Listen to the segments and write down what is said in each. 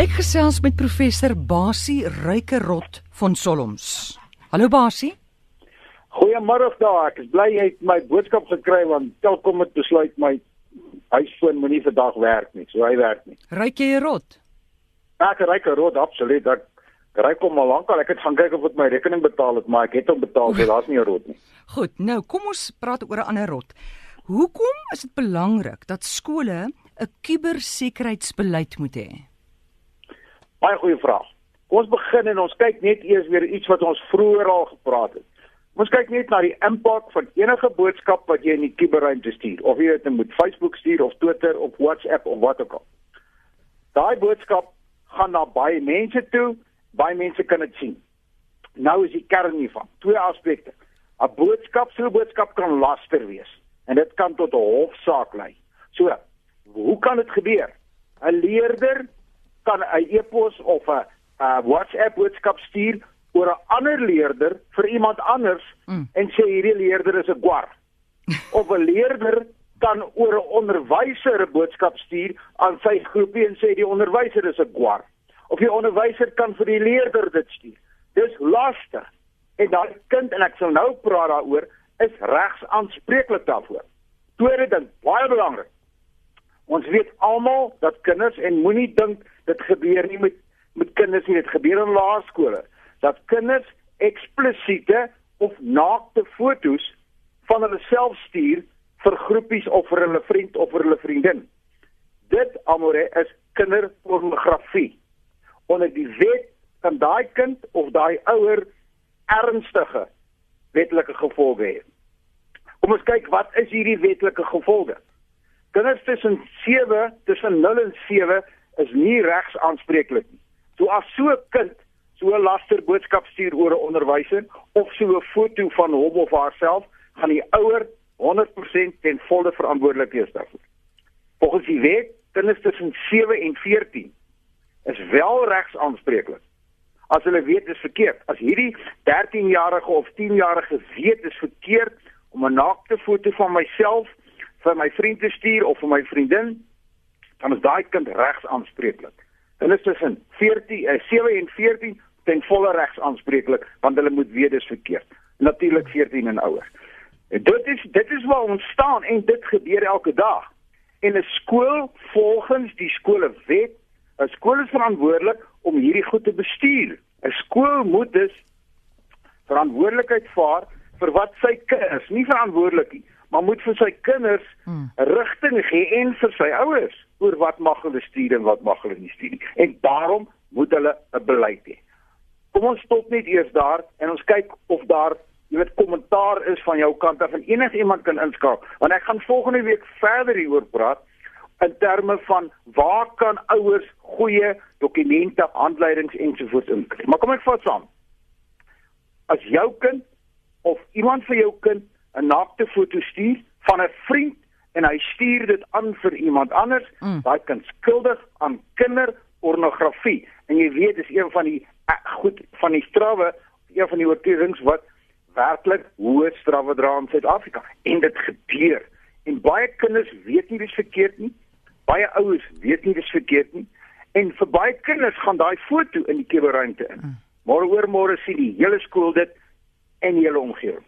Ek gesels met professor Basie Rykerot van Solms. Hallo Basie. Goeiemôre daar. Ek is bly jy het my boodskap gekry want Telkom het besluit my huisfoon moenie vandag werk nie. So hy werk nie. Ryk jy rot? Ek ryk rot absoluut. Ek ryk hom al lank al. Ek het gaan kyk of ek my rekening betaal het, maar ek het hom betaal, so daar's nie 'n rot nie. Goed, nou kom ons praat oor 'n ander rot. Hoekom is dit belangrik dat skole 'n kubersekuriteitsbeleid moet hê? Baie goeie vraag. Kom ons begin en ons kyk net eers weer iets wat ons vroeër al gepraat het. Ons kyk net na die impak van enige boodskap wat jy in die kuberruimte stuur, of jy dit moet Facebook stuur of Twitter of WhatsApp of wat ook al. Daai boodskap gaan na baie mense toe, baie mense kan dit sien. Nou is die kern hiervan, twee aspekte. 'n Boodskap, so 'n boodskap kan laster wees en dit kan tot 'n hofsaak lei. So, hoe kan dit gebeur? 'n Leerder kan 'n e-pos of 'n WhatsApp boodskap stuur oor 'n ander leerder vir iemand anders mm. en sê hierdie leerder is 'n gwar. of 'n leerder kan oor 'n onderwyser 'n boodskap stuur aan sy groepie en sê die onderwyser is 'n gwar. Of die onderwyser kan vir die leerder dit stuur. Dis laster. En daai kind en ek sal nou praat daaroor is regs aanspreeklik daarvoor. Tweede ding, baie belangrik. Ons weet almal dat kinders en moenie dink dit gebeur nie met met kinders nie, dit gebeur in laerskole. Dat kinders eksplisiete of naakte fotos van hulle self stuur vir groepies of vir hulle vriend of vir hulle vriendin. Dit amore is kinderpornografie. Onder die wet kan daai kind of daai ouer ernstige wetlike gevolge hê. Kom ons kyk wat is hierdie wetlike gevolge? Kinders tussen 7 tussen 0 en 7 is nie regs aanspreeklik nie. So as so 'n kind so 'n laster boodskap stuur oor 'n onderwyser of so 'n foto van hom of haarself, gaan die ouer 100% ten volle verantwoordelik wees daarvoor. Volgens die wet, kinders tussen 7 en 14 is wel regs aanspreeklik. As hulle weet dit is verkeerd, as hierdie 13-jarige of 10-jarige weet dit is verkeerd om 'n naakte foto van myself vir my vriend te stuur of vir my vriendin, dan is daai kind regs aanspreeklik. Hulle is tussen 14 uh, 7 en 14 ten volle regs aanspreeklik want hulle moet weet dis verkeerd. Natuurlik 14 en ouer. En dit is dit is waar ons staan en dit gebeur elke dag. En 'n skool volgens die skoolwet, 'n skool is verantwoordelik om hierdie goed te bestuur. 'n Skool moet dus verantwoordelikheid vaar vir wat sy kinders, nie verantwoordelik nie, maar moet vir sy kinders hmm. rigting gee en vir sy ouers oor wat mag hulle stuur en wat mag hulle nie stuur nie. En daarom moet hulle 'n beleid hê. Kom ons stop net eers daar en ons kyk of daar jy weet kommentaar is van jou kant af en enigiemand kan inskakel want ek gaan volgende week verder hieroor praat in terme van waar kan ouers goeie dokumente, handleidings ensovoorts inkry. Maar kom ek vat saam. As jou kind of iemand vir jou kind 'n naakte foto stuur van 'n vriend en hy stuur dit aan vir iemand anders, mm. daai kind skuldig aan kinderpornografie. En jy weet dis een van die uh, goed van die strawwe, een van die oortredings wat werklik hoë strawwe dra in Suid-Afrika en dit gebeur. En baie kinders weet nie dis verkeerd nie. Baie ouers weet nie dis verkeerd nie. En vir baie kinders gaan daai foto in die kuberruimte in. Mm. Môre oor môre sien die hele skool dit en die hele omgewing.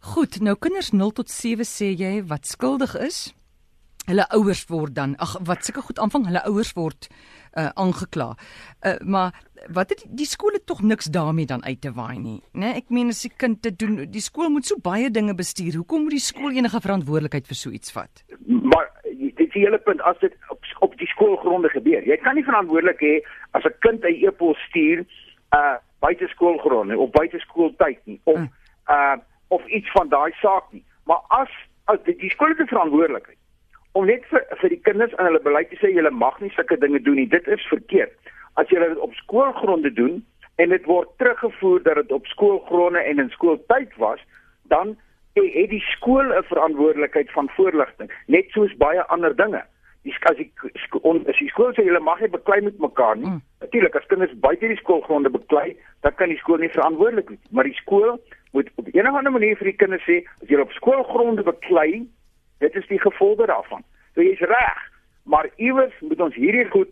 Goed, nou kinders 0 tot 7 sê jy wat skuldig is. Hulle ouers word dan ag wat sulke goed aanvang, hulle ouers word uh aangekla. Uh maar wat het die skole tog niks daarmee dan uit te waai nie, né? Nee, ek meen as die kind te doen, die skool moet so baie dinge bestuur. Hoekom moet die skool enige verantwoordelikheid vir so iets vat? Maar dit is die hele punt as dit op, op die skoolgronde gebeur. Jy kan nie verantwoordelik hê as 'n kind 'n e-pos stuur uh buite skoolgronde of buite skooltyd nie of uh of iets van daai saak nie. Maar as as die, die skool se verantwoordelikheid om net vir vir die kinders in hulle beleid te sê julle mag nie sulke dinge doen nie. Dit is verkeerd. As julle dit op skoolgronde doen en dit word teruggevoer dat dit op skoolgronde en in skooltyd was, dan het die skool 'n verantwoordelikheid van voorligting, net soos baie ander dinge. Die as die skool as die skool sê julle mag nie beklei met mekaar nie. Mm. Natuurlik as kinders buite die skoolgronde beklei, dan kan die skool nie verantwoordelik wees, maar die skool moet op 'n of ander manier vir die kinders sê as jy op skoolgronde beklei, dit is die gevolge daarvan. So jy's reg, maar iewers moet ons hierdie goed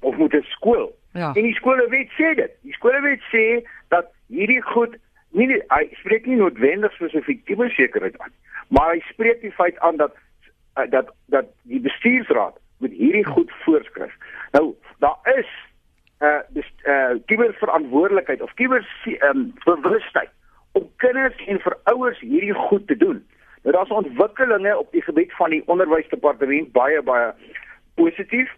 of moet 'n skool. Ja. En die skolewet sê dit. Die skolewet sê dat hierdie goed nie hy spreek nie noodwendig spesifiek kibersekerheid aan, maar hy spreek die feit aan dat uh, dat dat die bestuursraad moet hierdie goed voorskryf. Nou daar is uh dis uh kiberverantwoordelikheid of kiber um, bewustheid om kinders en vir ouers hierdie goed te doen. Nou daar's ontwikkelinge op die gebied van die onderwysdepartement baie baie positief.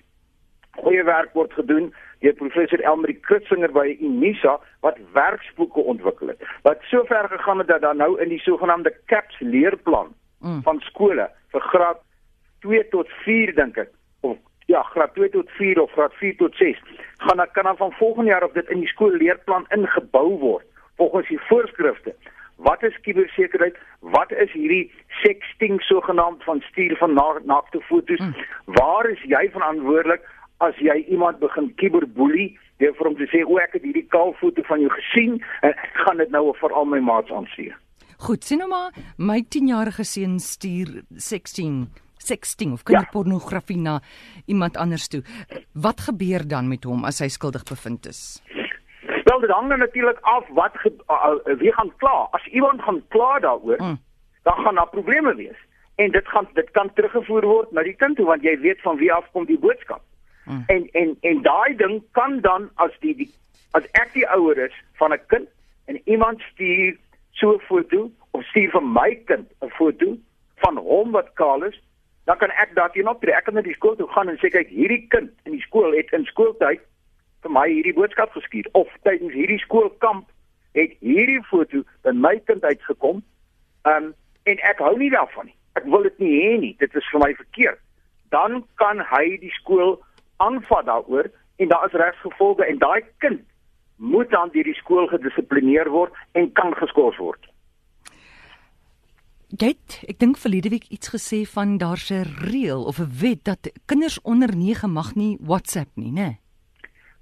Goeie werk word gedoen deur professor Elmarie Krutsinger by Unisa wat werksboeke ontwikkel het. Wat sover gegaan het dat daar nou in die sogenaamde CAPS leerplan Mm. van skole vir graad 2 tot 4 dink ek of ja, graad 2 tot 4 of graad 4 tot 6 gaan dan kan dan van volgende jaar of dit in die skoolleerplan ingebou word volgens die voorskrifte. Wat is kibersekerheid? Wat is hierdie sexting sogenaamd van stuur van na, naakte foto's? Mm. Waar is jy verantwoordelik as jy iemand begin kiberboelie deur vir hom te sê o ek het hierdie kaal foto van jou gesien en ek gaan dit nou vir al my maats aanstuur. Goed, sien nou maar my 10-jarige seun stuur 16 sexting of Ja. kinderpornografie na iemand anders toe. Wat gebeur dan met hom as hy skuldig bevind is? Dit hang er natuurlik af wat ge, uh, wie gaan kla. As iemand gaan kla daaroor, mm. dan gaan daar probleme wees. En dit gaan dit kan teruggevoer word na die kind toe want jy weet van wie af kom die boodskap. Mm. En en en daai ding kan dan as die, die as ek die ouer is van 'n kind en iemand stuur so 'n foto of stuur vir my kind 'n foto van hom wat kaal is, dan kan ek daarteen optree. Ek kan na die skool toe gaan en sê kyk, hierdie kind in die skool het in skooltyd vir my hierdie boodskap gestuur of tydens hierdie skoolkamp het hierdie foto by my kind uitgekom. Um en ek hou nie daarvan nie. Ek wil dit nie hê nie. Dit is vir my verkeerd. Dan kan hy die skool aanvat daaroor en daar is regsgevolge en daai kind moet dan deur die skool gedissiplineer word en kan geskort word. Jy het, ek dink verlede week iets gesê van daar's 'n reël of 'n wet dat kinders onder 9 mag nie WhatsApp nie, né?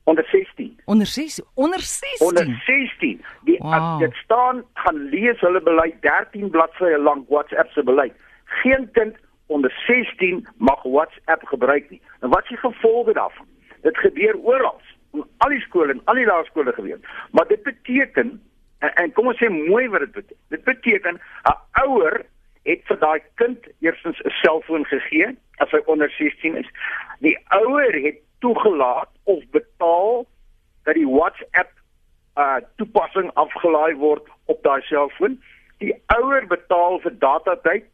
Onder 16 Onder 6 onder 16. onder 16 die Wow. dit staan gaan lees hulle beleid 13 bladsye lank WhatsApp se beleid. Geen kind onder 16 mag WhatsApp gebruik nie. En wat is die gevolge daarvan? Dit gebeur oral in al die skole en al die laerskole gebeur. Maar dit beteken en, en kom ons sê mooi wat dit beteken dit beteken 'n ouer het vir daai kind eerstens 'n selfoon gegee as hy onder 16 is. Die ouer het toegelaat of betaal dat die WhatsApp uh toepassing afgelaai word op daai selfoon. Die ouer betaal vir datatyd.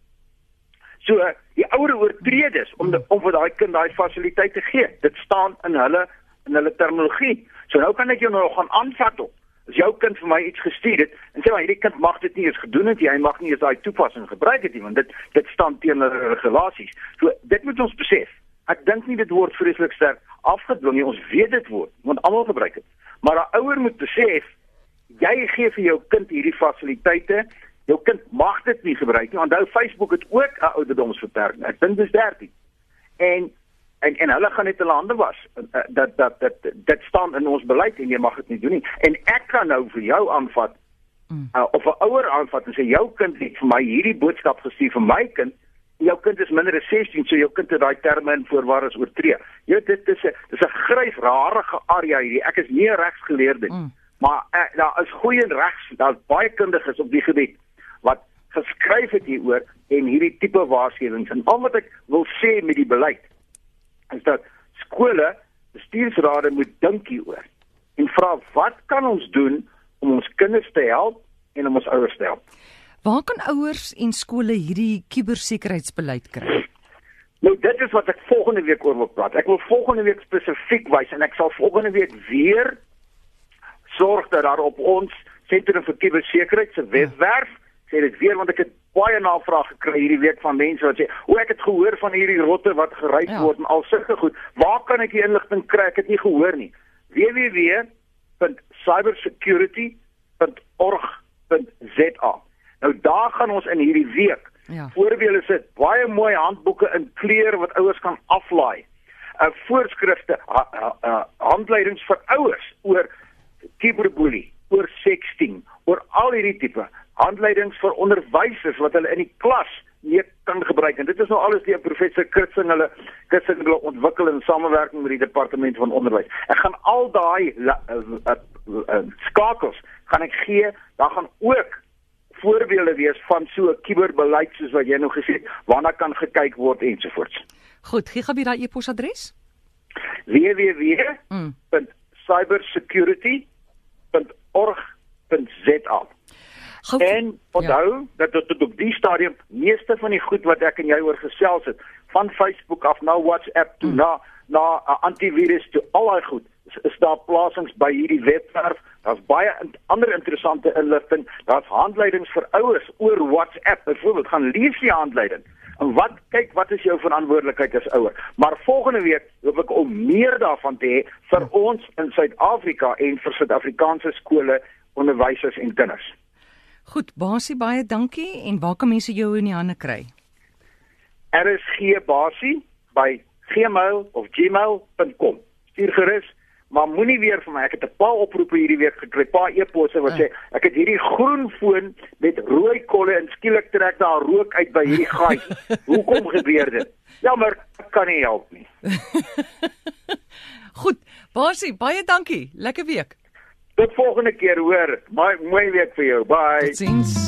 So die ouer oortree dus om de, om vir daai kind daai fasiliteit te gee. Dit staan in hulle in hulle terminologie. So nou kan ek jou nou gaan aanvat op. As jou kind vir my iets gestuur het en sê maar hierdie kind mag dit nie eens gedoen het nie, hy mag nie eens daai toepassing gebruik het nie, want dit dit staan teen hulle regulasies. So dit moet ons besef. Ek dink nie dit word vreeslik sterk afgedwing nie. Ons weet dit word, want almal gebruik dit. Maar 'n ouer moet besef jy gee vir jou kind hierdie fasiliteite. Jou kind mag dit nie gebruik nie. Onthou Facebook het ook 'n ouderdomsbeperking. Ek dink dis 13. En en en hulle gaan net hulle hande was. Uh, Dat dat dat dit staan in ons beleid en jy mag dit nie doen nie. En ek kan nou vir jou aanvat uh, of 'n ouer aanvat en sê jou kind het vir my hierdie boodskap gestuur vir my kind jou kind is minder as 16 so jou kind het daai terme in voorwaar is oortree. Jy dit is 'n dis 'n grys rarige area hierdie. Ek is nie 'n regsgeleerde nie. Mm. Maar uh, daar is goeie regs, daar's baie kundiges op die gebied wat geskryf het hieroor en hierdie tipe waarskuwings en al wat ek wil sê met die beleid is dat skole, bestuursrade moet dink hieroor en vra wat kan ons doen om ons kinders te help en om ons ouers te help. Waar kan ouers en skole hierdie kubersekuriteitsbeleid kry? Nou dit is wat ek volgende week oor wil praat. Ek wil volgende week spesifiek wys en ek sal volgende week weer sorg dat daar op ons sentrum vir kubersekerheid se webwerf sê dit weer want ek het baie navraag gekry hierdie week van mense wat sê, "O, ek het gehoor van hierdie rotte wat gery Ja. word en al sulke goed. Waar kan ek die inligting kry? Ek het nie gehoor nie." www.cybersecurity.org.za. Gaan ons in hierdie week Ja. Voorbeelde sit baie mooi handboeke in kleur wat ouers kan aflaai. Uh voorskrifte, ha, ha, ha, handleidings vir ouers oor cyberbullying, oor sexting, oor al hierdie tipe handleidings vir onderwysers wat hulle in die klas mee kan gebruik en dit is nou alles deur professor Kitsing hulle Kitsing hulle ontwikkel in samewerking met die departement van onderwys. Ek gaan al daai uh, uh, uh, skakels gaan ek gee, dan gaan ook voorbeelde wees van so 'n kuberbeleid soos wat jy nou gesê het, waarna kan gekyk word ensovoorts. Goed, gee gou weer daai e-posadres. www.cybersecurity.org.za En onthou ja. dat tot op die stadium meeste van die goed wat ek en jy oor gesels het, van Facebook af na WhatsApp toe mm. na na uh, antivirus toe al daai goed is, is daar plasings by hierdie webwerf. Daar's baie in, ander interessante inligting. Daar's handleidings vir ouers oor WhatsApp. Byvoorbeeld, gaan lees die handleiding. En wat kyk wat is jou verantwoordelikheid as ouer? Maar volgende week hoop ek om meer daarvan te hê vir ons in Suid-Afrika en vir Suid-Afrikaanse skole, onderwysers en kinders. Goed, Basie, baie dankie en waar kan mense jou in die hande kry? RSG Basie by gmail of gmail.com. Stuur gerus, maar moenie weer vir my. Ek het 'n paar oproepe hierdie week gekry, paar e-posse wat sê ek het hierdie groen foon met rooi kolle en skielik trek daar rook uit by hierdie gaai. Hoekom gebeur dit? Jammer, ek kan nie help nie. Goed, Basie, baie dankie. Lekker week. Tot volgende keer hoor. Mooi mooi week vir jou. Bye. Totsiens.